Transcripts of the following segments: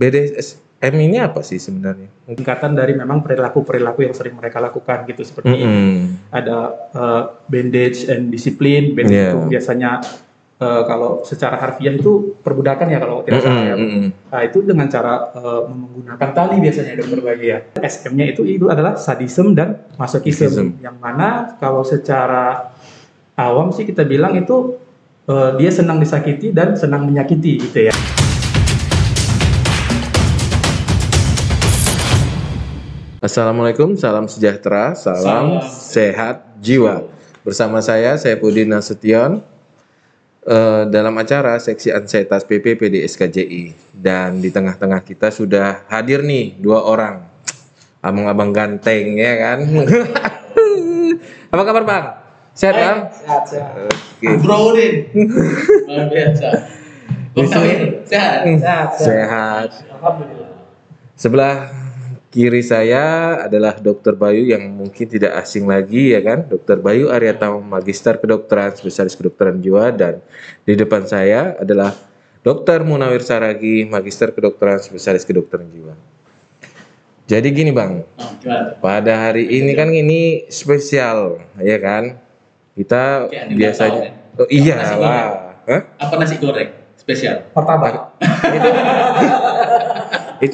BDSM ini apa sih sebenarnya? Singkatan dari memang perilaku-perilaku yang sering mereka lakukan gitu seperti Mm-mm. ada uh, bandage and discipline. Bandage Yeah. itu biasanya uh, kalau secara harfiah itu perbudakan ya kalau tidak salah ya. Mm-mm, mm-mm. Nah, itu dengan cara uh, menggunakan tali biasanya dokter bagi ya. SM-nya itu itu adalah sadism dan masochism. Masochism. Yang mana kalau secara awam sih kita bilang itu uh, dia senang disakiti dan senang menyakiti gitu ya. Assalamualaikum, salam sejahtera, salam, Salam. sehat jiwa. Bersama saya, saya Pudin Nasution, eh, dalam acara Seksi Ansietas PP PDSKJI. Dan di tengah-tengah kita sudah hadir nih dua orang. Abang-abang ganteng ya kan? Apa kabar bang? Sehat bang? Sehat, sehat. Oke. Bro Udin. Luar biasa. Tawin, sehat. Sehat, Sehat. Alhamdulillah. Sebelah kiri saya adalah Dr. Bayu yang mungkin tidak asing lagi ya kan, Dr. Bayu Aryata Magister Kedokteran Spesialis Kedokteran Jiwa dan di depan saya adalah Dr. Munawir Saragi Magister Kedokteran Spesialis Kedokteran Jiwa. Jadi gini Bang, pada hari ini kan ini spesial ya kan. Kita di biasanya Natal, Oh iya Nasi lah. Hah? Apa nasi goreng spesial? Pertama, itu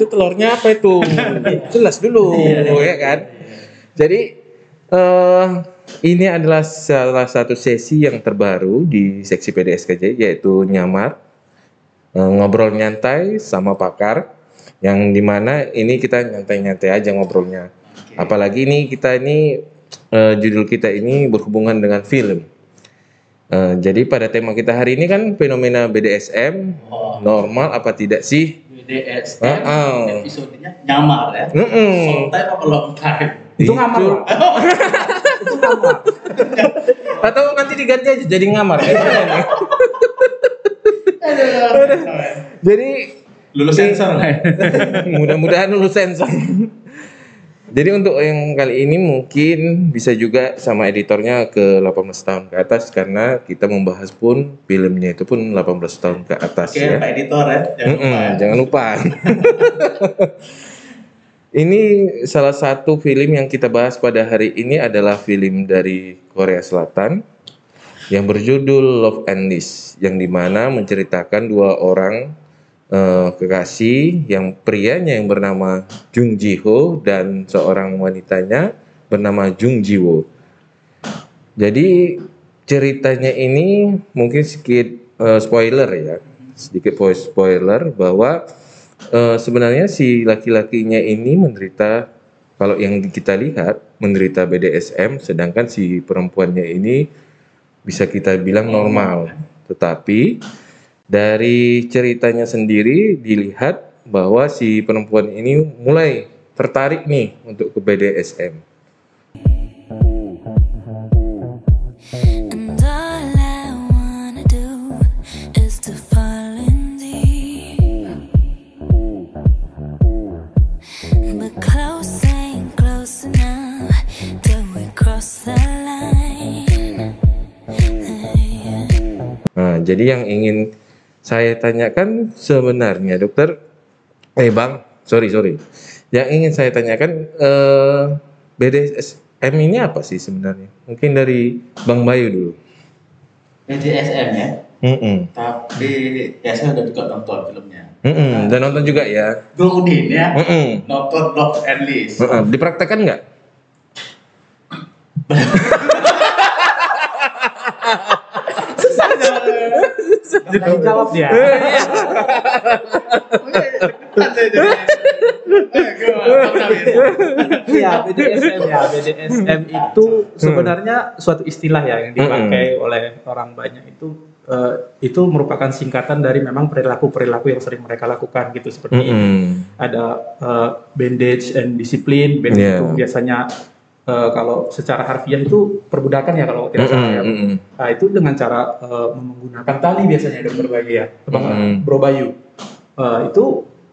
telurnya apa itu? Jelas dulu ya kan? Jadi eh ini adalah salah satu sesi yang terbaru di seksi PDSKJ yaitu nyamar eh, ngobrol nyantai sama pakar yang di mana ini kita nyantai-nyantai aja ngobrolnya. Oke. apalagi ini kita ini eh, judul kita ini berhubungan dengan film. Eh, jadi pada tema kita hari ini kan fenomena BDSM Oh, normal apa tidak sih BDSM Ah, ah. episodenya nyamar ya. Mm-mm. Short time apa long time? itu ngamar. Itu ngamar. Atau nanti diganti aja jadi ngamar. ya? jadi Lulus sensor lah mudah-mudahan lulus sensor. Jadi untuk yang kali ini mungkin bisa juga sama editornya ke 18 tahun ke atas karena kita membahas pun filmnya itu pun 18 tahun ke atas Oke, ya. Pak Editor ya. Jangan Mm-mm, lupa ya. jangan lupa. ini salah satu film yang kita bahas pada hari ini adalah film dari Korea Selatan yang berjudul Love and List yang di mana menceritakan dua orang eh, kekasih yang prianya yang bernama Jung Ji Ho dan seorang wanitanya bernama Jung Ji Wo. Jadi ceritanya ini mungkin sedikit eh, spoiler ya, sedikit spoiler bahwa eh, sebenarnya si laki-lakinya ini menderita kalau yang kita lihat menderita BDSM, sedangkan si perempuannya ini bisa kita bilang normal. Tetapi dari ceritanya sendiri dilihat bahwa si perempuan ini mulai tertarik nih untuk ke BDSM. Nah, jadi yang ingin saya tanyakan sebenarnya dokter, eh bang, sorry sorry, yang ingin saya tanyakan eh, BDSM ini apa sih sebenarnya? Mungkin dari Bang Bayu dulu. BDSM ya. Mm-mm. Tapi ya saya udah juga nonton filmnya. Mm-mm. Dan nonton juga ya. Udin ya. Mm-mm. Nonton Love and List. Mm-mm. Dipraktekkan nggak? Jangan jawab dia. Iya, BDSM ya. BDSM itu sebenarnya suatu istilah ya yang dipakai oleh orang banyak itu eh, itu merupakan singkatan dari memang perilaku-perilaku yang sering mereka lakukan gitu seperti Mm-mm. ada eh, bandage and discipline. Bandage Iya. itu biasanya eh, kalau secara harfiah itu perbudakan ya kalau tidak salah ya. Mm-mm. Nah, itu dengan cara eh, menggunakan tali biasanya dokter Bayu ya, Bang Mm. Bro Bayu. Eh, itu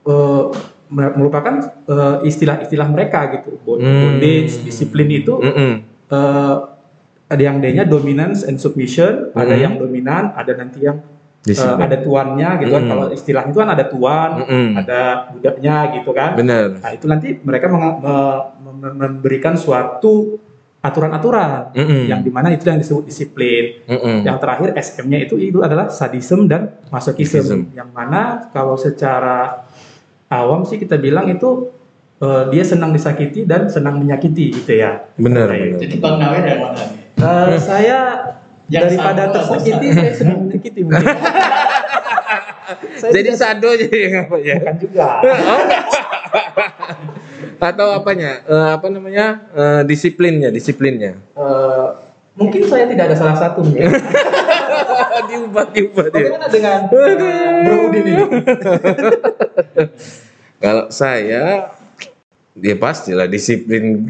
eh, me- merupakan eh, istilah-istilah mereka gitu. Mm. Bondage, disiplin itu Mm-mm. eh, ada yang D-nya dominance and submission, ada Mm. yang dominan, ada nanti yang Disiplin. ada tuannya gitu kan. Mm. Kalau istilahnya itu kan ada tuan, Mm-mm. ada budaknya gitu kan. Benar. Nah, itu nanti mereka me- me- memberikan suatu aturan-aturan Mm-mm. yang di mana itu yang disebut disiplin. Mm-mm. Yang terakhir SM-nya itu itu adalah sadism dan masochism. Masochism. Yang mana kalau secara awam sih kita bilang itu eh, dia senang disakiti dan senang menyakiti gitu ya. Benar. Jadi Bang Nawir yang mana nih? Eh, saya Yang daripada sama, tersakiti saya senang menyakiti mungkin. saya Jadi sado jadi apa ya? bukan juga. Atau apanya? Eh, apa namanya? Eh, disiplinnya, disiplinnya. Eh, mungkin saya tidak ada salah satu ya. diubah, diubah dia. Bagaimana dengan uh, Bro Udin ini? Kalau saya dia pastilah disiplin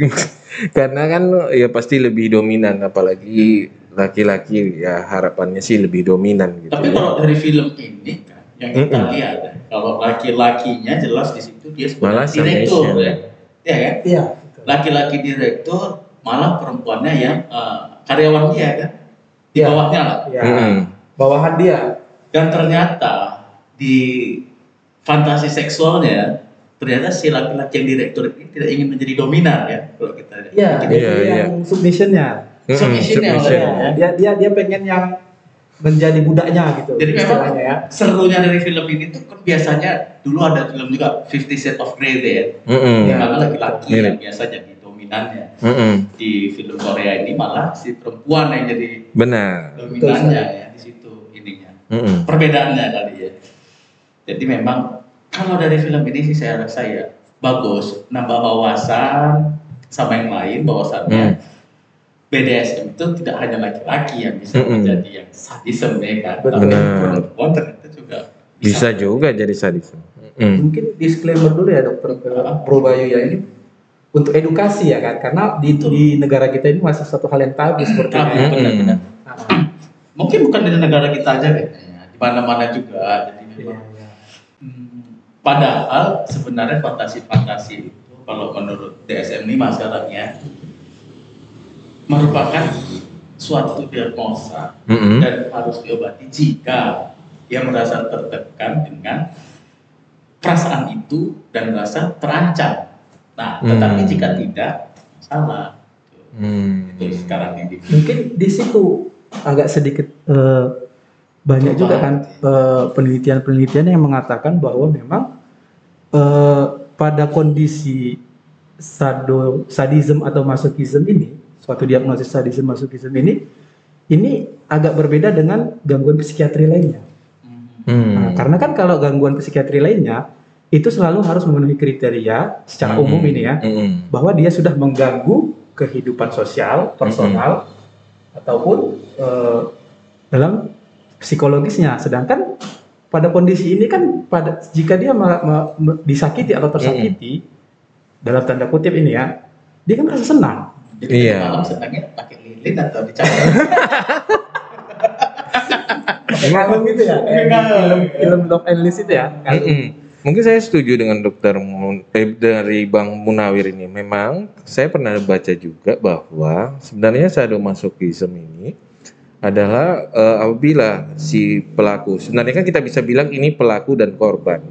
karena kan ya pasti lebih dominan apalagi laki-laki ya harapannya sih lebih dominan gitu. Tapi ya. kalau dari film ini kan, yang kita Mm-mm. lihat, ya, kalau laki-lakinya jelas di situ dia Malah sebagai direktur ya. Ya kan? Iya. Laki-laki direktur malah perempuannya yang eh, karyawan dia kan. Di Iya. bawahnya lah. Ya. Mm-mm. Bawahan dia. Dan ternyata di fantasi seksualnya ternyata si laki-laki yang direktur ini tidak ingin menjadi dominan ya kalau kita lihat. Iya, Kita- dia Iya, pilih iya. yang submissionnya. Submission. Ya, dia dia dia pengen yang menjadi budaknya gitu. Jadi memang ya. serunya dari film ini tuh kan biasanya dulu ada film juga Fifty Shades of Grey deh ya. Mm-mm. Yang mana laki-laki Mirip. yang biasa jadi dominannya. Mm-mm. Di film Korea ini malah si perempuan yang jadi Benar. dominannya ya di situ ininya. Mm-mm. Perbedaannya kali ya. Jadi memang kalau dari film ini sih saya rasa ya bagus nambah wawasan sama yang lain bahwasannya Hmm. BDSM itu tidak hanya laki-laki yang bisa Mm-mm. menjadi yang sadism ya kan, Betul. tapi Benar. perempuan ternyata juga Bisa juga jadi sadis. Mm. Mungkin disclaimer dulu ya dokter ke Bro Bayu ya ini untuk edukasi ya kan karena di, di negara kita ini masih satu hal yang tabu seperti Tabu, ini. benar-benar. Nah, Mungkin bukan di negara kita aja deh, ya, di mana-mana juga. Jadi iya, memang iya. Hmm, Padahal sebenarnya fantasi-fantasi itu kalau menurut DSM 5 sekarang ya merupakan suatu diagnosa Mm-mm. dan harus diobati jika dia merasa tertekan dengan perasaan itu dan merasa terancam. Nah, tetapi Hmm. jika tidak, salah. Mm. Itu sekarang ini. Mungkin di situ agak sedikit eh, banyak juga kan eh, penelitian-penelitian yang mengatakan bahwa memang eh, pada kondisi sado, sadism atau masochism ini, suatu diagnosis sadism masochism ini, ini agak berbeda dengan gangguan psikiatri lainnya. Mm. Nah, karena kan kalau gangguan psikiatri lainnya itu selalu harus memenuhi kriteria secara umum Mm-mm. ini ya, Mm-mm. bahwa dia sudah mengganggu kehidupan sosial, personal, ataupun eh, dalam psikologisnya. Sedangkan pada kondisi ini kan pada jika dia ma- ma- disakiti atau tersakiti dalam tanda kutip ini ya, dia kan merasa senang. Jadi Iya. malam senangnya pakai lilin atau dicampur. Kalau gitu ya, di film film and List itu ya. Mungkin saya setuju dengan dokter eh, dari Bang Munawir ini. Memang saya pernah baca juga bahwa sebenarnya sadomasochism ini adalah eh, apabila si pelaku sebenarnya kan kita bisa bilang ini pelaku dan korban.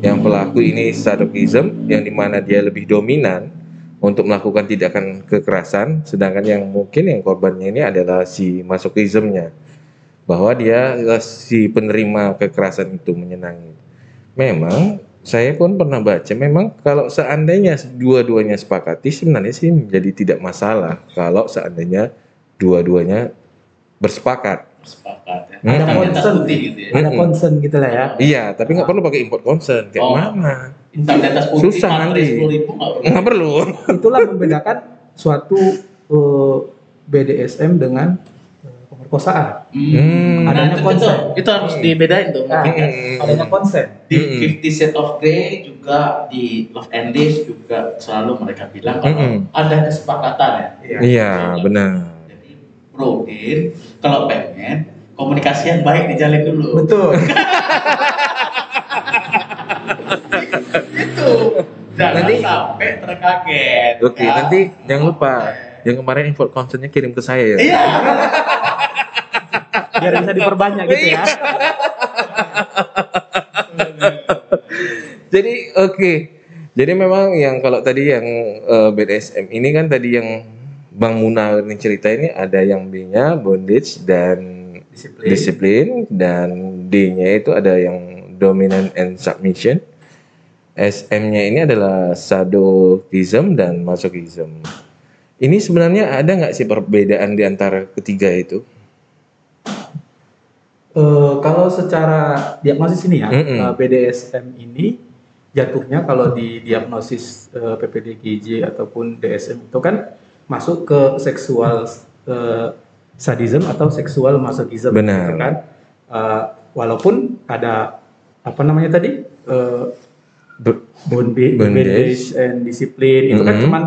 Yang pelaku ini sadokism yang di mana dia lebih dominan untuk melakukan tindakan kekerasan, sedangkan yang mungkin yang korbannya ini adalah si masokismnya bahwa dia eh, si penerima kekerasan itu menyenangi. Memang saya pun pernah baca memang kalau seandainya dua-duanya sepakati sebenarnya sih menjadi tidak masalah kalau seandainya dua-duanya bersepakat. Sepakat ya. Hmm. Ada concern. gitu ya. Ada concern gitu lah ya. Iya, tapi nggak perlu pakai import concern kayak Oh. mana? Hitam di atas putih, Susah nanti. 10 ribu nggak perlu. Itulah membedakan suatu eh, BDSM dengan eh, pemerkosaan. Hmm. Adanya itu, konsep. itu, itu harus dibedain tuh. Nah, mungkin ya. Hmm. adanya konsep. Di Mm-mm. Fifty Shades of Grey juga di Love and Lies juga selalu mereka bilang kalau Mm-mm. ada kesepakatan ya. Iya. Iya, benar. Jadi Bro Din, kalau pengen komunikasi yang baik dijalin dulu. Betul. Itu jangan Nanti- sampai terkaget. Oke, ya. nanti jangan lupa yang kemarin import concernnya kirim ke saya ya. Iya. Biar bisa diperbanyak gitu ya. Jadi oke. Jadi memang yang kalau tadi yang eh, BDSM ini kan tadi yang Bang Muna ini cerita ini ada yang B-nya bondage dan Disiplin. disiplin dan D-nya itu ada yang dominant and submission. SM-nya ini adalah sadokism dan masochism. Ini sebenarnya ada nggak sih perbedaan di antara ketiga itu? Eh, kalau secara diagnosis ini ya, Mm-mm. eh, BDSM ini jatuhnya kalau di diagnosis eh, PPDGJ ataupun DSM itu kan masuk ke seksual eh, sadism atau seksual masochism, Benar. gitu kan? Eh, walaupun ada apa namanya tadi Be- bondage, Bondage. and disiplin itu kan Mm-mm. cuman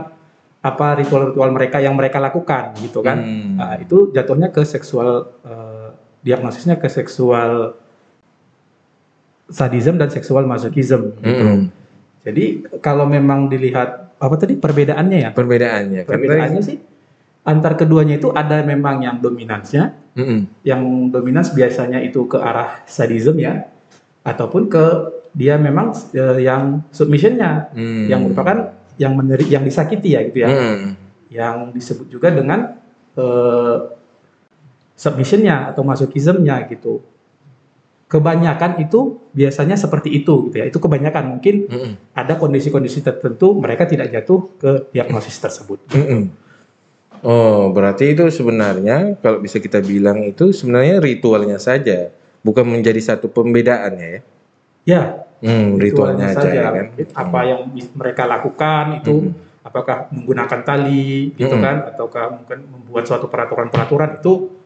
apa ritual-ritual mereka yang mereka lakukan gitu kan Hmm. Nah, itu jatuhnya ke seksual eh, diagnosisnya ke seksual sadism dan seksual masochism gitu. Mm-mm. jadi kalau memang dilihat apa tadi perbedaannya ya Perbedaannya perbedaannya sih antar keduanya itu ada memang yang dominansnya Mm-mm. yang dominans biasanya itu ke arah sadism ya ataupun ke dia memang eh, yang submissionnya Hmm. yang merupakan yang meneri yang disakiti ya gitu ya Mm. yang disebut juga dengan eh, submissionnya atau masochismnya gitu kebanyakan itu biasanya seperti itu gitu ya itu kebanyakan mungkin Mm-mm. ada kondisi-kondisi tertentu mereka tidak jatuh ke diagnosis tersebut Mm-mm. Oh, berarti itu sebenarnya kalau bisa kita bilang itu sebenarnya ritualnya saja, bukan menjadi satu pembedaannya ya. Ya Hmm, ritualnya, aja ya kan. apa yang bis- mereka lakukan itu apakah menggunakan tali gitu Mm-mm. kan ataukah mungkin membuat suatu peraturan-peraturan itu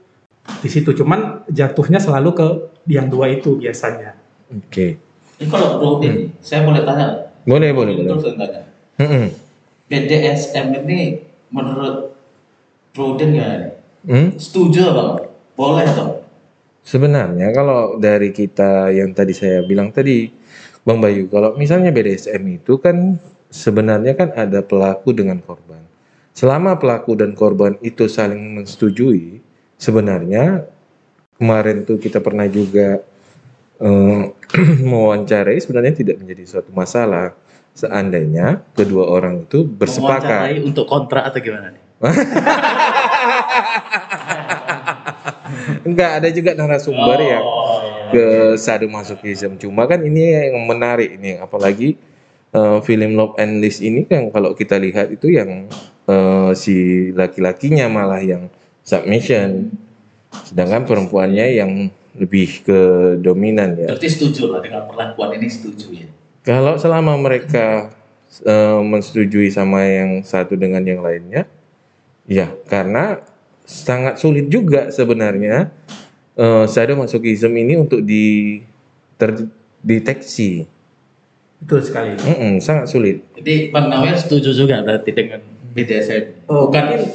di situ cuman jatuhnya selalu ke yang dua itu biasanya Oke. Ini kalau Bro Din, saya boleh tanya. Boleh, boleh, boleh. Terus tanya. Mm-mm. BDSM ini menurut Bro Din nggak nih? Hmm? Setuju bang? Boleh dong? Sebenarnya kalau dari kita yang tadi saya bilang tadi, Bang Bayu, kalau misalnya BDSM itu kan sebenarnya kan ada pelaku dengan korban. Selama pelaku dan korban itu saling menyetujui, sebenarnya kemarin tuh kita pernah juga eh, mewawancarai sebenarnya tidak menjadi suatu masalah seandainya kedua orang itu bersepakat. Mewawancarai untuk kontrak atau gimana nih? Enggak, ada juga narasumber yang ke sadomasochism. Cuma kan ini yang menarik ini, apalagi eh, film Love and List ini kan kalau kita lihat itu yang eh, si laki-lakinya malah yang submission, sedangkan perempuannya yang lebih ke dominan ya. Berarti setuju lah dengan perlakuan ini setuju ya? Kalau selama mereka eh, mensetujui sama yang satu dengan yang lainnya, ya karena sangat sulit juga sebenarnya eh, sadomasochism ini untuk di terdeteksi, betul sekali Mm-mm, sangat sulit. Jadi Bang Nawir setuju juga berarti dengan BDSM? Oh, Bukan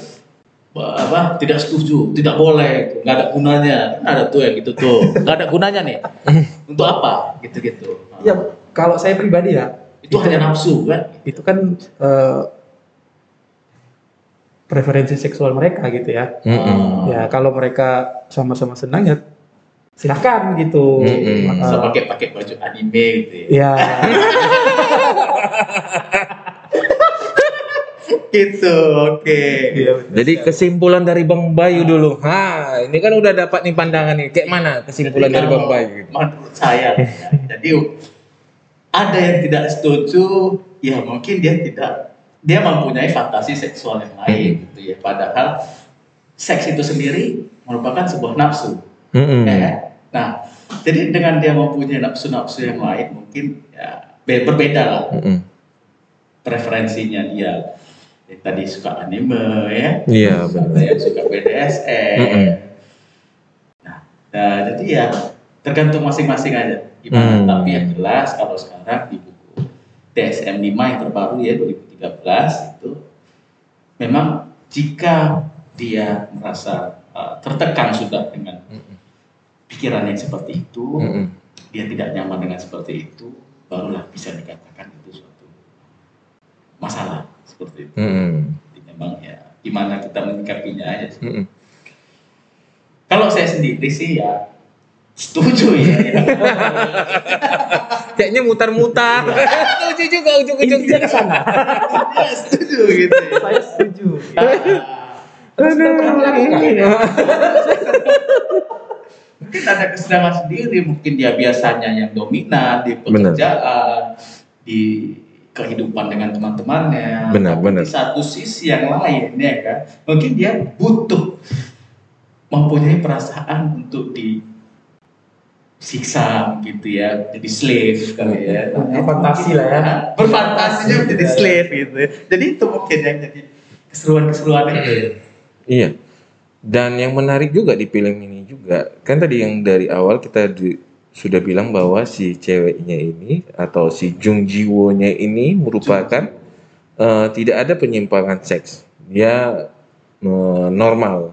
apa tidak setuju, tidak boleh, nggak ada gunanya. Kan ada tuh yang gitu tuh, nggak ada gunanya nih. Untuk apa? Gitu-gitu. ya kalau saya pribadi ya Itu hanya nafsu kan? itu kan eh, preferensi seksual mereka gitu ya Mm-mm. ya kalau mereka sama-sama senang ya silahkan gitu Mm-mm. Eh, Bisa pakai pakai baju anime gitu ya. ya Gitu, oke. Iya, Jadi kesimpulan dari Bang Bayu dulu. Ha, ini kan udah dapat nih pandangan nih. Kayak mana kesimpulan Jadi dari Bang Bayu? Menurut saya, ya, jadi ada yang tidak setuju, ya mungkin dia tidak, dia mempunyai fantasi seksual yang lain gitu ya. Padahal seks itu sendiri merupakan sebuah nafsu. Mm-mm. ya kan? Nah, jadi dengan dia mempunyai nafsu-nafsu yang lain, mungkin ya, be- berbeda lah Mm-mm. preferensinya dia. Yang tadi suka anime ya, Iya benar. yang suka BDSM. Mm-mm. Nah, nah, jadi ya tergantung masing-masing aja gimana. Hmm. Tapi yang jelas kalau sekarang di DSM 5 yang terbaru ya 2013 itu memang jika dia merasa uh, tertekan sudah dengan Mm-mm. pikiran yang seperti itu, Mm-mm. dia tidak nyaman dengan seperti itu, barulah bisa dikatakan itu suatu masalah seperti itu. Mm-mm. Jadi memang ya gimana kita menyikapinya aja. sih. Mm-mm. Kalau saya sendiri sih ya setuju ya. ya. Kayaknya mutar-mutar. Setuju juga ujung-ujungnya. ke sana. Ya, setuju gitu. ya. Saya setuju. Aduh. mungkin ada kesenangan sendiri, mungkin dia biasanya yang dominan di Benar. pekerjaan, di kehidupan dengan teman-temannya. Benar, Tapi benar. Di satu sisi yang lain ya kan, mungkin dia butuh mempunyai perasaan untuk disiksa gitu ya, jadi slave kali ya. Punya fantasi lah ya. Berfantasinya menjadi slave gitu. ya. Jadi itu mungkin yang jadi keseruan-keseruan itu. Iya. Dan yang menarik juga di film ini juga, kan tadi yang dari awal kita di- sudah bilang bahwa si ceweknya ini atau si Jung Ji Wo-nya ini merupakan eh, tidak ada penyimpangan seks. Dia eh, normal.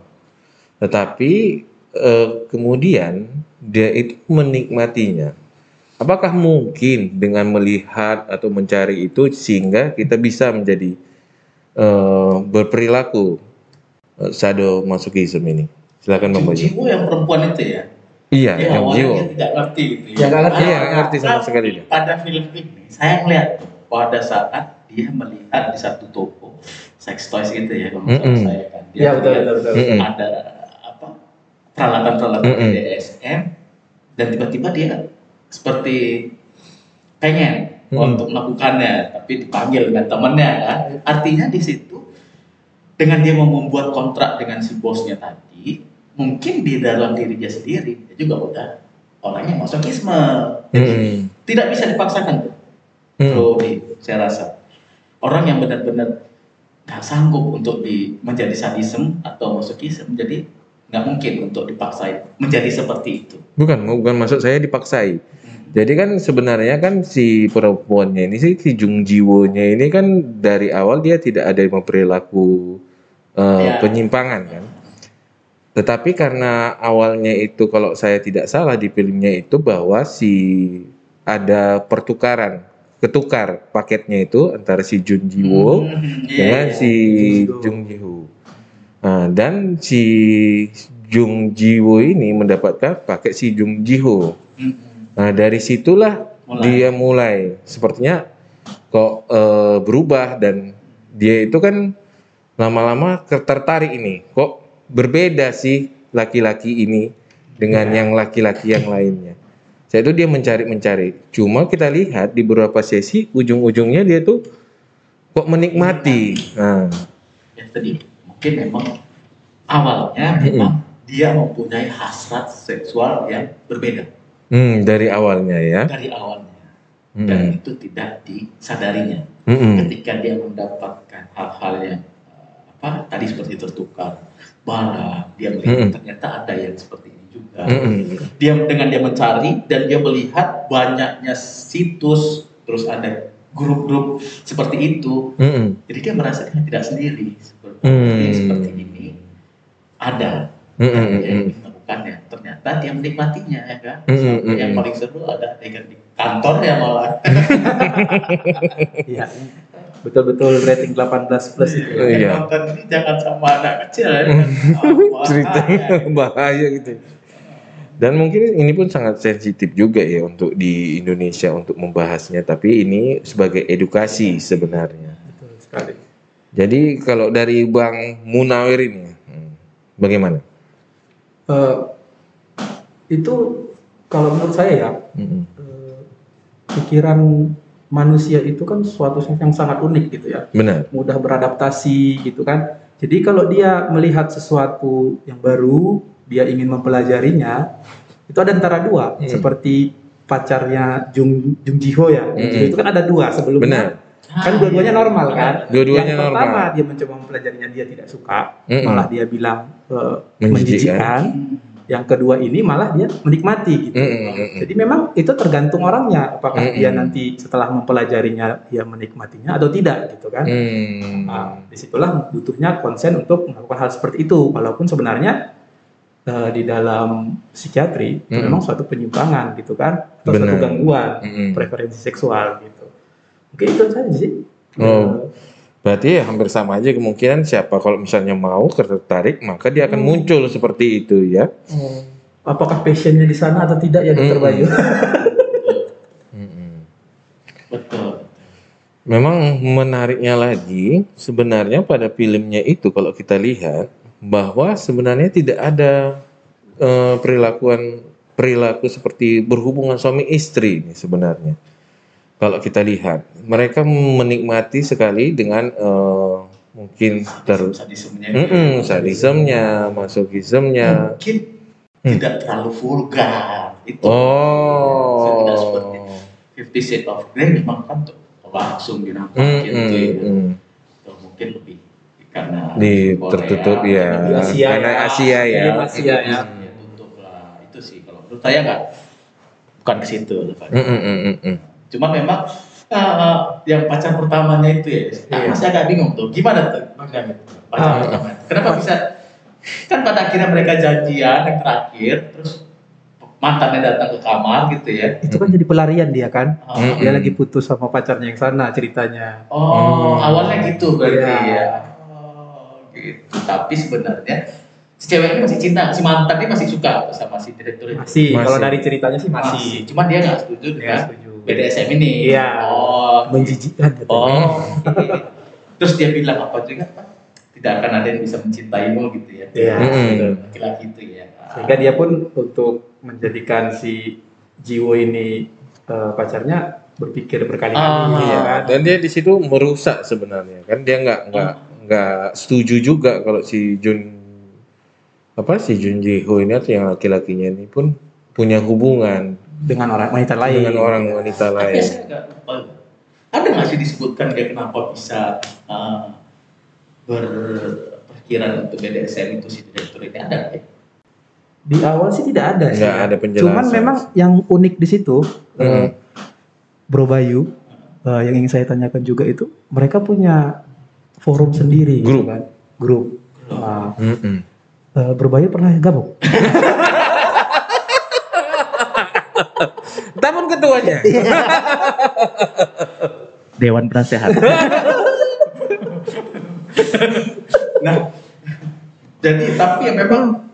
Tetapi eh, kemudian dia itu menikmatinya. Apakah mungkin dengan melihat atau mencari itu sehingga kita bisa menjadi eh, berperilaku eh, sadomasochism ini? Silakan Bang Bayu. Jiwo yang perempuan itu ya. Iya, Dia yang dia tidak ngerti gitu Ya, nggak ngerti. Iya, nggak ngerti sama sekali. Pada film ini saya melihat pada saat dia melihat di satu toko sex toys gitu ya kalau salah Mm-mm. saya kan. Dia Iya, betul, betul, betul. Ada peralatan-peralatan Mm-mm. BDSM dan tiba-tiba dia seperti pengen Mm-mm. untuk melakukannya tapi dipanggil dengan temannya kan. Artinya di situ dengan dia mau membuat kontrak dengan si bosnya tadi, mungkin di dalam diri dia sendiri dia juga udah orangnya masokisme. Jadi Mm-mm. tidak bisa dipaksakan tuh. Mm. Bro, Di, saya rasa orang yang benar-benar nggak sanggup untuk di menjadi sadisme atau masokisme, jadi nggak mungkin untuk dipaksain menjadi seperti itu. Bukan, bukan maksud saya dipaksai. Jadi kan sebenarnya kan si perempuannya ini sih si Jung Jiwo-nya ini kan dari awal dia tidak ada perilaku eh, Ya. penyimpangan kan. Tetapi karena awalnya itu kalau saya tidak salah di filmnya itu bahwa si ada pertukaran, ketukar paketnya itu antara si Jun Jiwo Hmm, iya, dengan iya. si Jung Jung Ji Ho. Nah, dan si Jung Ji Wo ini mendapatkan paket si Jung Ji Ho. Hmm, Nah, dari situlah Mulai. dia mulai sepertinya kok eh, berubah dan dia itu kan lama-lama tertarik ini. Kok berbeda sih laki-laki ini dengan yang laki-laki yang lainnya. Saya itu dia mencari-mencari. Cuma kita lihat di beberapa sesi ujung-ujungnya dia tuh kok menikmati. Nah, ya tadi mungkin memang awalnya memang dia mempunyai hasrat seksual yang berbeda hmm, dari awalnya ya. dari awalnya Hmm. dan itu tidak disadarinya Hmm. ketika dia mendapatkan hal-hal yang eh, apa tadi seperti tertukar barang dia melihat Mm-mm. ternyata ada yang seperti ini juga Hmm. dia dengan dia mencari dan dia melihat banyaknya situs terus ada grup-grup seperti itu Hmm. jadi dia merasa dia tidak sendiri seperti, Hmm. seperti ini ada Dan hmm, ternyata dia menikmatinya ya kan Hmm, hmm, yang paling seru ada adegan di kantor ya malah Iya. Betul-betul rating 18 plus itu. Oh, iya. nonton ini jangan sama anak kecil ya ceritanya Bahaya. bahaya gitu. Dan mungkin ini pun sangat sensitif juga ya untuk di Indonesia untuk membahasnya, tapi ini sebagai edukasi sebenarnya. Betul sekali. Jadi kalau dari Bang Munawir ini, hmm, bagaimana? Eh, itu kalau menurut saya ya Hmm, eh, pikiran manusia itu kan suatu yang sangat unik gitu ya Benar. mudah beradaptasi gitu kan jadi kalau dia melihat sesuatu yang baru dia ingin mempelajarinya itu ada antara dua Hmm. seperti pacarnya Jung Jung Ji Ho ya Ho Hmm. itu kan ada dua sebelumnya Benar. Kan dua-duanya normal kan Dua-duanya yang pertama normal. dia mencoba mempelajarinya dia tidak suka Mm-mm. malah dia bilang eh, Menjijikkan. menjijikkan yang kedua ini malah dia menikmati gitu hmm, hmm. jadi memang itu tergantung orangnya apakah Mm-mm. dia nanti setelah mempelajarinya dia menikmatinya atau tidak gitu kan Hmm. Nah, di situlah butuhnya konsen untuk melakukan hal seperti itu walaupun sebenarnya eh, di dalam psikiatri itu Mm-mm. memang suatu penyimpangan gitu kan atau suatu Benar. gangguan Mm-mm. preferensi seksual gitu mungkin itu saja sih Oh. Berarti ya hampir sama aja kemungkinan siapa kalau misalnya mau tertarik maka dia akan muncul seperti itu ya. apakah passionnya di sana atau tidak ya dokter Mm-mm. Bayu. Betul. Memang menariknya lagi sebenarnya pada filmnya itu kalau kita lihat bahwa sebenarnya tidak ada eh, perilakuan perilaku seperti berhubungan suami istri ini sebenarnya. Kalau kita lihat mereka menikmati sekali dengan eh, mungkin ter Sadismenya. Sadismnya, masokismnya. Mungkin tidak terlalu vulgar. Itu. Oh. Tidak seperti Fifty Shades of Grey memang kan tuh langsung dinampak Mm, gitu mm, ya. mm. Atau mungkin lebih karena Di Korea, tertutup ya, Di Asia karena ya. Asia ya. Iya, Asia ya. ya tutup lah itu sih kalau menurut saya nggak bukan ke situ Pak. Mm, mm, mm, mm, cuma memang eh, yang pacar pertamanya itu ya Iya. masih agak bingung tuh gimana tuh Bang David? pacar Ah. pertama kenapa bisa kan pada akhirnya mereka janjian yang terakhir terus mantannya datang ke kamar gitu ya itu kan jadi pelarian dia kan Oh, dia lagi putus sama pacarnya yang sana ceritanya Oh, Hmm. awalnya gitu berarti Iya. ya. Oh, gitu. Tapi sebenarnya si cewek ini masih cinta, si mantan ini masih suka sama si direktur ini. masih, Masih. kalau dari ceritanya sih masih, Masih. Cuma dia nggak setuju dengan setuju. BDSM ini. Iya. Oh. menjijikkan katanya. Oh. Terus dia bilang apa juga? Pak? Tidak akan ada yang bisa mencintaimu gitu ya. Iya, betul. Laki-laki itu ya. sehingga dia pun untuk menjadikan si Jiwo ini eh, pacarnya berpikir berkali-kali Ah. ya kan Dan dia di situ merusak sebenarnya kan dia nggak nggak nggak setuju juga kalau si Jun apa si Jun Ji Ho ini atau yang laki-lakinya ini pun punya hubungan dengan orang wanita lain dengan orang wanita Tapi lain. saya agak lupa. Ada nggak sih disebutkan dia kenapa bisa uh, berpikiran untuk BDSM itu si direktur ini ada ya? di awal sih tidak ada sih Nggak ada penjelasan. cuman memang yang unik di situ eh, Hmm. Bro Bayu eh, yang ingin saya tanyakan juga itu mereka punya forum sendiri gitu Grup. kan grup Nah, Mm-mm. eh, Bro Bayu pernah gabung Taman ketuanya. Dewan Penasehat Nah, jadi tapi ya memang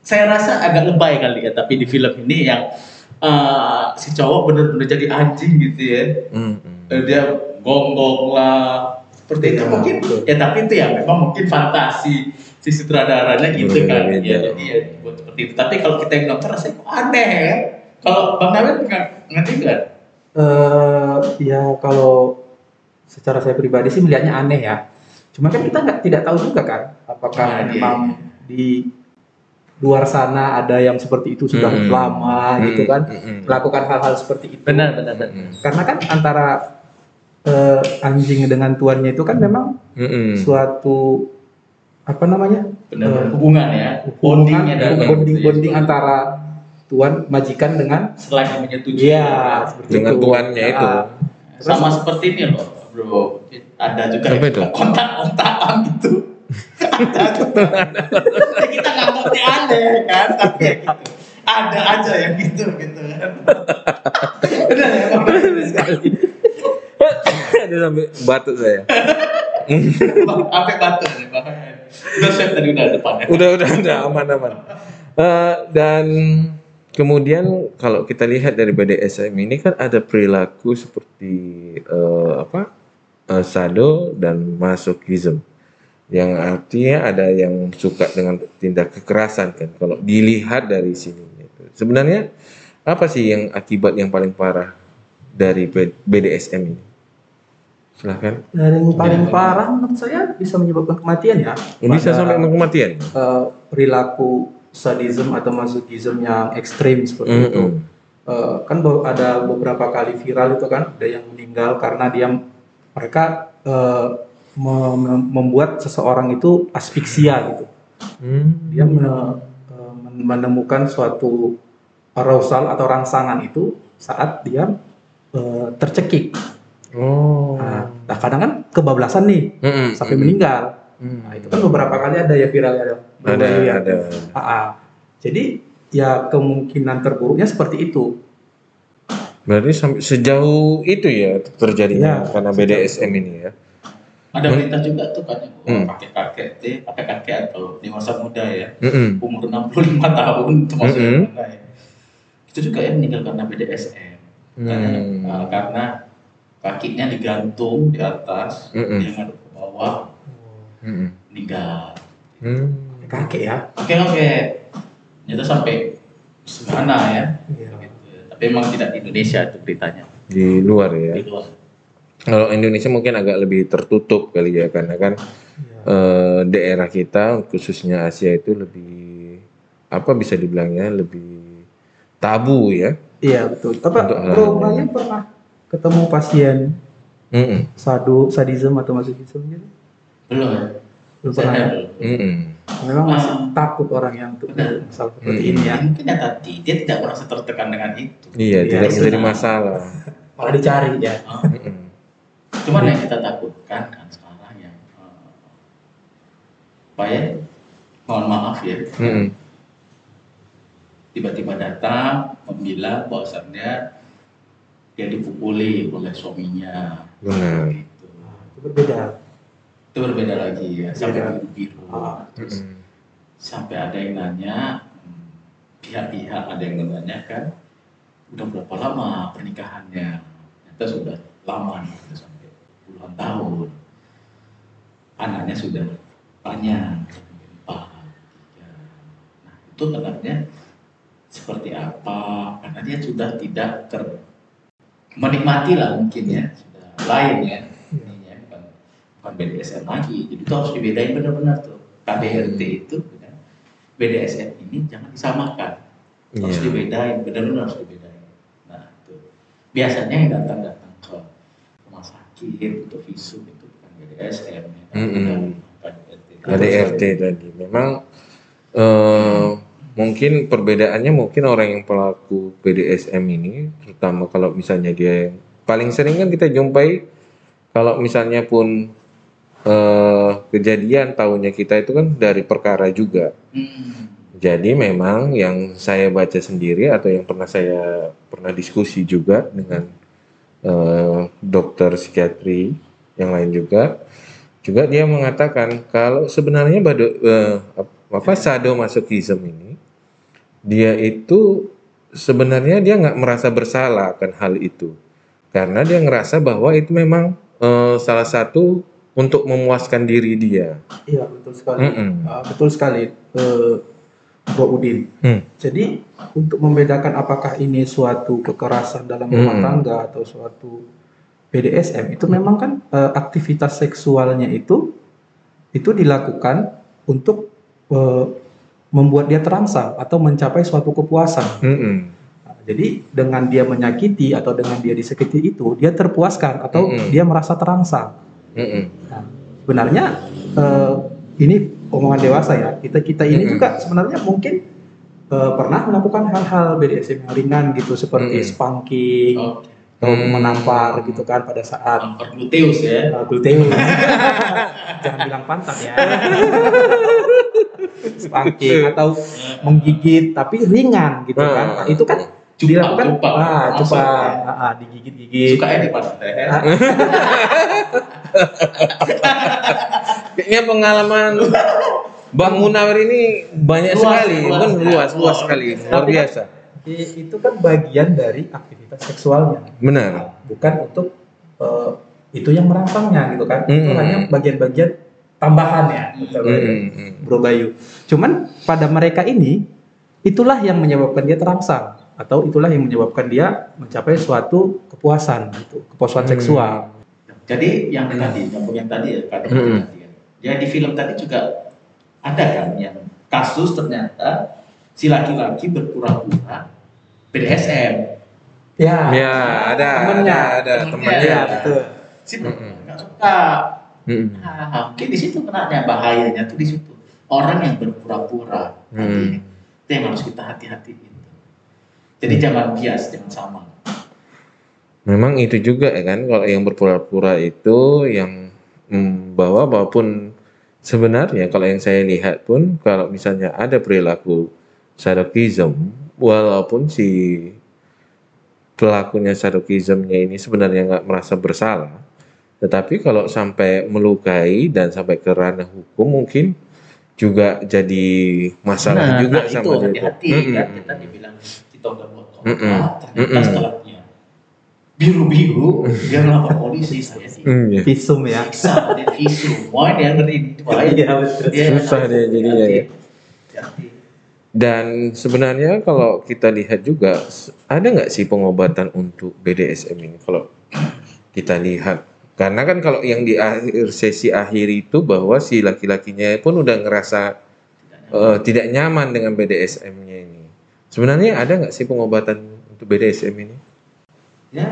saya rasa agak lebay kali ya. Tapi di film ini yang eh, si cowok bener-bener jadi anjing gitu ya. Mm-mm. Eh, Dia gonggong lah seperti itu Ya, mungkin. betul. Ya tapi itu ya memang mungkin fantasi si sutradaranya gitu kan. Berbeda-beda. Ya, jadi ya buat seperti itu. Tapi kalau kita yang nonton rasanya kok aneh ya. Kalau Bang David nggak ngerti nggak? Eh, ya kalau secara saya pribadi sih melihatnya aneh ya. Cuma kan kita nggak tidak tahu juga kan, apakah Nah, iya, memang di luar sana ada yang seperti itu sudah Mm-mm. lama gitu kan, Mm-mm. melakukan hal-hal seperti itu. benar benar. Mm-mm. Karena kan antara eh, anjing dengan tuannya itu kan memang Mm-mm. suatu apa namanya Benar Eh, hubungan ya. Bondingnya bonding ya. bonding antara tuan majikan dengan selain menyetujui Iya, seperti Dengan itu. tuannya itu. Ah, sama seperti ini loh bro. Ada juga yang kontak-kontakan gitu. Ada. Ya, kita nggak ngerti aneh kan? Tapi ya gitu. Ada aja yang gitu gitu kan? Benar ya? Ada sampai batuk saya. Sampai batu nih Bang. udah siap tadi udah depannya. Udah udah udah. Aman aman. Eh, dan kemudian kalau kita lihat dari BDSM ini kan ada perilaku seperti eh, apa eh, sado dan masochism yang artinya ada yang suka dengan tindak kekerasan kan kalau dilihat dari sini gitu. sebenarnya apa sih yang akibat yang paling parah dari BDSM ini silahkan yang paling Ya. parah menurut saya bisa menyebabkan kematian ya. bisa sampai kematian eh, perilaku sadism atau masochism yang ekstrim seperti itu. Mm-mm. Eh, kan be- ada beberapa kali viral itu kan ada yang meninggal karena dia mereka eh, me- me- membuat seseorang itu asfiksia gitu. Hmm. Dia me- eh, men- menemukan suatu arousal atau rangsangan itu saat dia eh, tercekik. Oh. Nah, nah, kadang kan kebablasan nih Mm-mm. sampai meninggal. Mm. Nah, itu kan beberapa kali ada ya viral ya. Ada, ya. ada. Ah, ah. Jadi ya kemungkinan terburuknya seperti itu. Berarti sampai sejauh itu ya terjadinya Iya, karena sejauh BDSM ini ya. Ada berita juga tuh kan Hmm. kakek kakek deh, kakek atau dewasa muda ya, Mm-mm. umur 65 tahun termasuk yang mana ya. Itu juga yang meninggal karena BDSM. Katanya, Hmm. uh, karena kakinya digantung di atas, Mm-mm. dia ngaduk ke bawah, Mm-mm. meninggal. Hmm. kakek ya Oke oke, itu sampai semana ya. Iya. Gitu. Tapi memang tidak di Indonesia itu beritanya Di luar ya. di luar. Kalau Indonesia mungkin agak lebih tertutup kali ya karena kan Iya. eh, daerah kita khususnya Asia itu lebih apa bisa dibilangnya lebih tabu ya. Iya betul. Apa Bro pernah ketemu pasien Mm-mm. sadu sadism atau masochism gitu? Belum. Pernah. ya? belum. Mm-mm. Memang masih Ah. takut orang yang untuk masalah seperti Hmm. ini ya. Mungkin ya tadi dia tidak merasa tertekan dengan itu. Iya, Iya, tidak iya. menjadi masalah. Malah dicari ya. Ah, Mm-mm. Cuman yang kita takutkan kan sekarang yang eh, apa ya? Mohon maaf ya, Mm-mm. tiba-tiba datang membilang bahwasannya dia dipukuli oleh suaminya. Benar. Gitu. Itu berbeda. Itu berbeda lagi ya, sampai Beda. biru-biru. Ah. Terus sampai ada yang nanya, hmm, pihak-pihak ada yang menanyakan, udah berapa lama pernikahannya? Ternyata sudah lama nih, sampai puluhan tahun. Anaknya sudah banyak, empat, tiga. Nah itu katanya seperti apa? Karena dia sudah tidak ter menikmati lah mungkin ya, sudah lain ya. Bukan BDSM lagi. Jadi itu harus dibedain benar-benar tuh. KDRT itu dengan BDSM ini jangan disamakan. Harus Iya. dibedain, benar-benar harus dibedain. Nah, itu. Biasanya yang datang-datang ke rumah sakit untuk visum itu bukan BDSM ya. Bukan KDRT. KDRT tadi memang eh, mungkin perbedaannya mungkin orang yang pelaku BDSM ini terutama kalau misalnya dia yang paling sering kan kita jumpai kalau misalnya pun eh, kejadian tahunya kita itu kan dari perkara juga Hmm. jadi memang yang saya baca sendiri atau yang pernah saya pernah diskusi juga dengan eh, dokter psikiatri yang lain juga, juga dia mengatakan kalau sebenarnya bado, eh, apa sadomasochism ini dia itu sebenarnya dia nggak merasa bersalah akan hal itu karena dia ngerasa bahwa itu memang eh, salah satu untuk memuaskan diri dia. Iya betul sekali. Mm-mm. Ah, betul sekali, Bro Udin. Hmm. Jadi untuk membedakan apakah ini suatu kekerasan dalam rumah Hmm. tangga atau suatu BDSM itu memang kan eh, aktivitas seksualnya itu itu dilakukan untuk eh, membuat dia terangsang atau mencapai suatu kepuasan. Mm-mm. Nah, jadi dengan dia menyakiti atau dengan dia disakiti itu dia terpuaskan atau Mm-mm. dia merasa terangsang. Mm-mm. Nah, sebenarnya eh, ini omongan dewasa ya. Kita kita ini Mm-mm. juga sebenarnya mungkin eh, pernah melakukan hal-hal BDSM yang ringan gitu seperti Mm-mm. spanking Oke. atau Mm. menampar gitu kan pada saat gluteus ya. uh, gluteus. Jangan bilang pantat ya. spanking atau menggigit tapi ringan gitu kan. Nah, itu kan Cupang, dilakukan cupang. ah, ya. ah, ah, digigit-gigit. Sukanya di pantat ya. Kayaknya pengalaman Bang Munawir ini banyak Luas, sekali, luas, kan ya. luas, luas Luas. sekali, luar biasa. i- itu kan bagian dari aktivitas seksualnya. Benar. bukan untuk eh, itu yang merangsangnya gitu kan itu Mm. hanya bagian-bagian tambahannya gitu, Mm-mm. Bro Bayu cuman pada mereka ini itulah yang menyebabkan dia terangsang atau itulah yang menyebabkan dia mencapai suatu kepuasan gitu kepuasan Hmm. seksual Jadi yang tadi, nyambung yang tadi ya, kata Hmm. tadi kan. Ya di film tadi juga ada kan yang kasus ternyata si laki-laki berpura-pura BDSM. ya Ya, ada, Temennya. ada, ada Temennya. temannya. ya betul Si nggak suka. Mm-mm. Nah, mungkin di situ kenanya bahayanya tuh di situ. Orang yang berpura-pura tadi Hmm. itu yang harus kita hati-hatiin. Jadi jangan bias, jangan sama. Memang itu juga ya kan, kalau yang berpura-pura itu yang mm, bahwa walaupun sebenarnya kalau yang saya lihat pun kalau misalnya ada perilaku sadokism, walaupun si pelakunya sadokismnya ini sebenarnya nggak merasa bersalah, Tetapi kalau sampai melukai dan sampai ke ranah hukum mungkin juga jadi masalah Nah, juga nah, sama itu hati-hati Mm-mm. kan kita dibilang kita udah buat kontrak ternyata Mm-mm. setelahnya biru-biru dia melapor polisi saya sih Hmm, ya. Visum ya. bisa visum mau dia ngeri ini Iya, betul. Dia Susah dia jadinya ya. Dan sebenarnya kalau kita lihat juga ada nggak sih pengobatan untuk BDSM ini kalau kita lihat karena kan kalau yang di akhir sesi akhir itu bahwa si laki-lakinya pun udah ngerasa eh, tidak nyaman dengan BDSM-nya ini. Sebenarnya ada nggak sih pengobatan untuk BDSM ini? Ya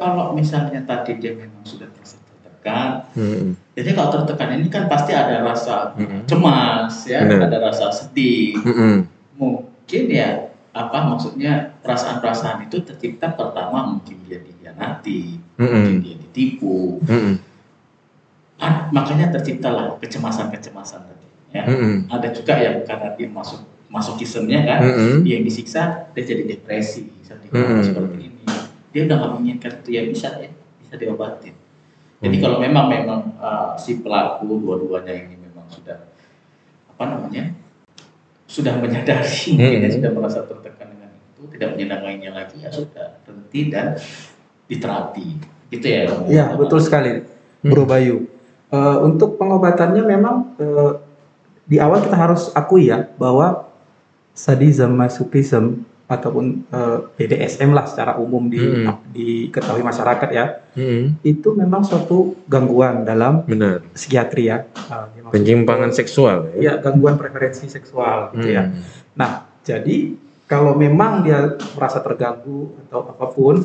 kalau misalnya tadi dia memang sudah tertekan, Hmm. jadi kalau tertekan ini kan pasti ada rasa Mm-mm. cemas ya, Benar. ada rasa sedih. Mm-mm. Mungkin ya apa maksudnya perasaan-perasaan itu tercipta pertama mungkin dia dikhianati, mungkin Mm-mm. dia ditipu, Mm-mm. ah, makanya terciptalah kecemasan-kecemasan tadi. Ya. Mm-mm. Ada juga yang karena dia masuk masokismenya kan, Mm-mm. dia yang disiksa dia jadi depresi, Mm-mm. seperti ini. Dia udah nggak menginginkan itu ya bisa ya, bisa diobatin. Jadi Hmm. kalau memang memang uh, si pelaku dua-duanya ini memang sudah apa namanya sudah menyadari Hmm. sudah merasa tertekan dengan itu tidak menyenanginya lagi ya sudah berhenti dan diterapi gitu ya Iya, betul sekali, Bro Bayu. Eh, untuk pengobatannya memang eh, di awal kita harus akui ya bahwa sadism, masochism ataupun eh, BDSM lah secara umum di Hmm. diketahui masyarakat ya, Mm-mm. itu memang suatu gangguan dalam Benar. psikiatri ya. Dimaksud- Penyimpangan seksual ya. Iya, gangguan preferensi seksual gitu ya. Hmm. Nah, jadi kalau memang dia merasa terganggu atau apa pun,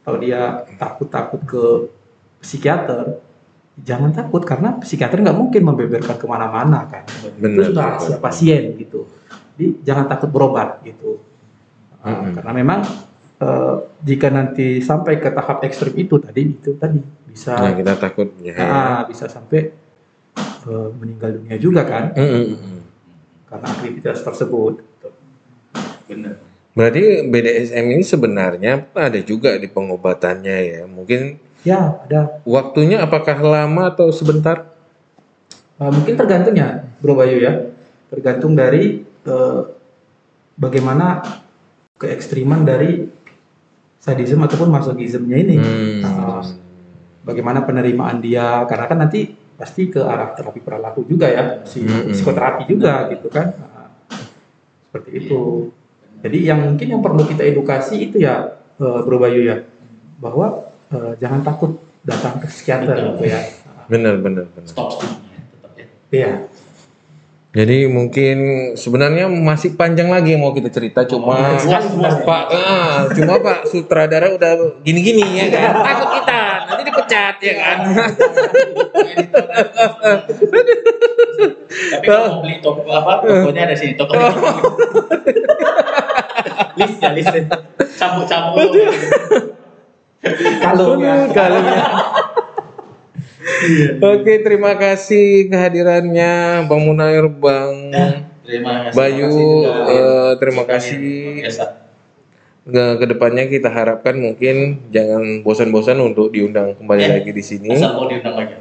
kalau dia takut-takut ke psikiater, jangan takut karena psikiater nggak mungkin membeberkan ke mana-mana kan. Benar. Itu sudah rahasia pasien gitu. Jadi jangan takut berobat gitu. Mm-mm. Karena memang uh, jika nanti sampai ke tahap ekstrim itu tadi itu tadi bisa Nah, kita takut ya. ah, bisa sampai uh, meninggal dunia juga kan Mm-mm. karena aktivitas tersebut. benar Berarti BDSM ini sebenarnya ada juga di pengobatannya ya. Mungkin Ya, ada waktunya apakah lama atau sebentar? Uh, mungkin tergantung ya, Bro Bayu ya. Tergantung dari uh, bagaimana keekstriman dari sadisme ataupun masochismnya ini. Hmm. Uh, bagaimana penerimaan dia, karena kan nanti pasti ke arah terapi perilaku juga ya, si Hmm. psikoterapi juga gitu kan. Nah, seperti itu. Jadi yang mungkin yang perlu kita edukasi itu ya, uh, Bro Bayu ya, bahwa uh, jangan takut datang ke psikiater gitu ya. Benar, benar, benar. stop stigma ya, tetap ya Iya. Jadi mungkin sebenarnya masih panjang lagi yang mau kita cerita cuma luas. Pak ah, cuma Pak sutradara udah gini-gini ya kan. Takut kita nanti dipecat ya kan. tapi kalau mau beli toko apa tokonya ada sini toko list ya list campur-campur Kalau ya. Kalau ya. Oke, terima kasih kehadirannya Bang Munair, Bang terima kasih Bayu, Terima kasih juga. eh, terima kasih. Biasa. Ke ke depannya kita harapkan mungkin jangan bosan-bosan untuk diundang kembali Eh, lagi di sini. asal mau diundang lagi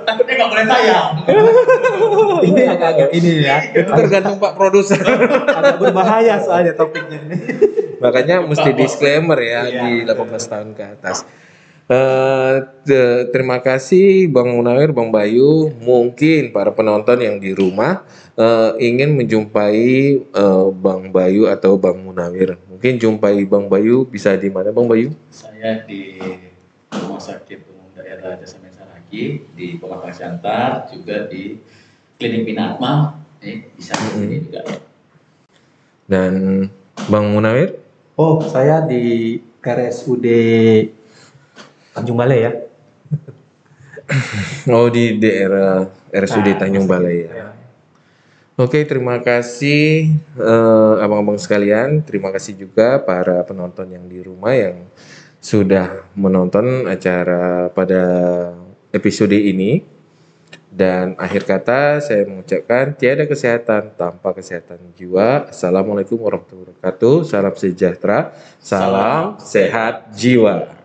takutnya nggak boleh tayang ini agak-agak ini ya. Itu tergantung Pak produser. agak berbahaya soalnya topiknya ini. Makanya mesti disclaimer ya Iya. di 18 tahun ke atas. Eh, te- terima kasih Bang Munawir, Bang Bayu. Mungkin para penonton yang di rumah eh, ingin menjumpai eh, Bang Bayu atau Bang Munawir. Mungkin jumpai Bang Bayu bisa di mana Bang Bayu? saya di rumah sakit umum daerah Desa Mensaragi di Pematang Siantar juga di klinik Binatma eh, bisa di sini juga Dan Bang Munawir? Oh, saya di RSUD Tanjung Balai ya. Oh di daerah RSUD Nah, Tanjung Balai ya. Oke, terima kasih eh, abang-abang sekalian. Terima kasih juga para penonton yang di rumah yang sudah menonton acara pada episode ini. Dan akhir kata saya mengucapkan tiada kesehatan tanpa kesehatan jiwa. Assalamualaikum warahmatullahi wabarakatuh. Salam sejahtera. Salam sehat jiwa.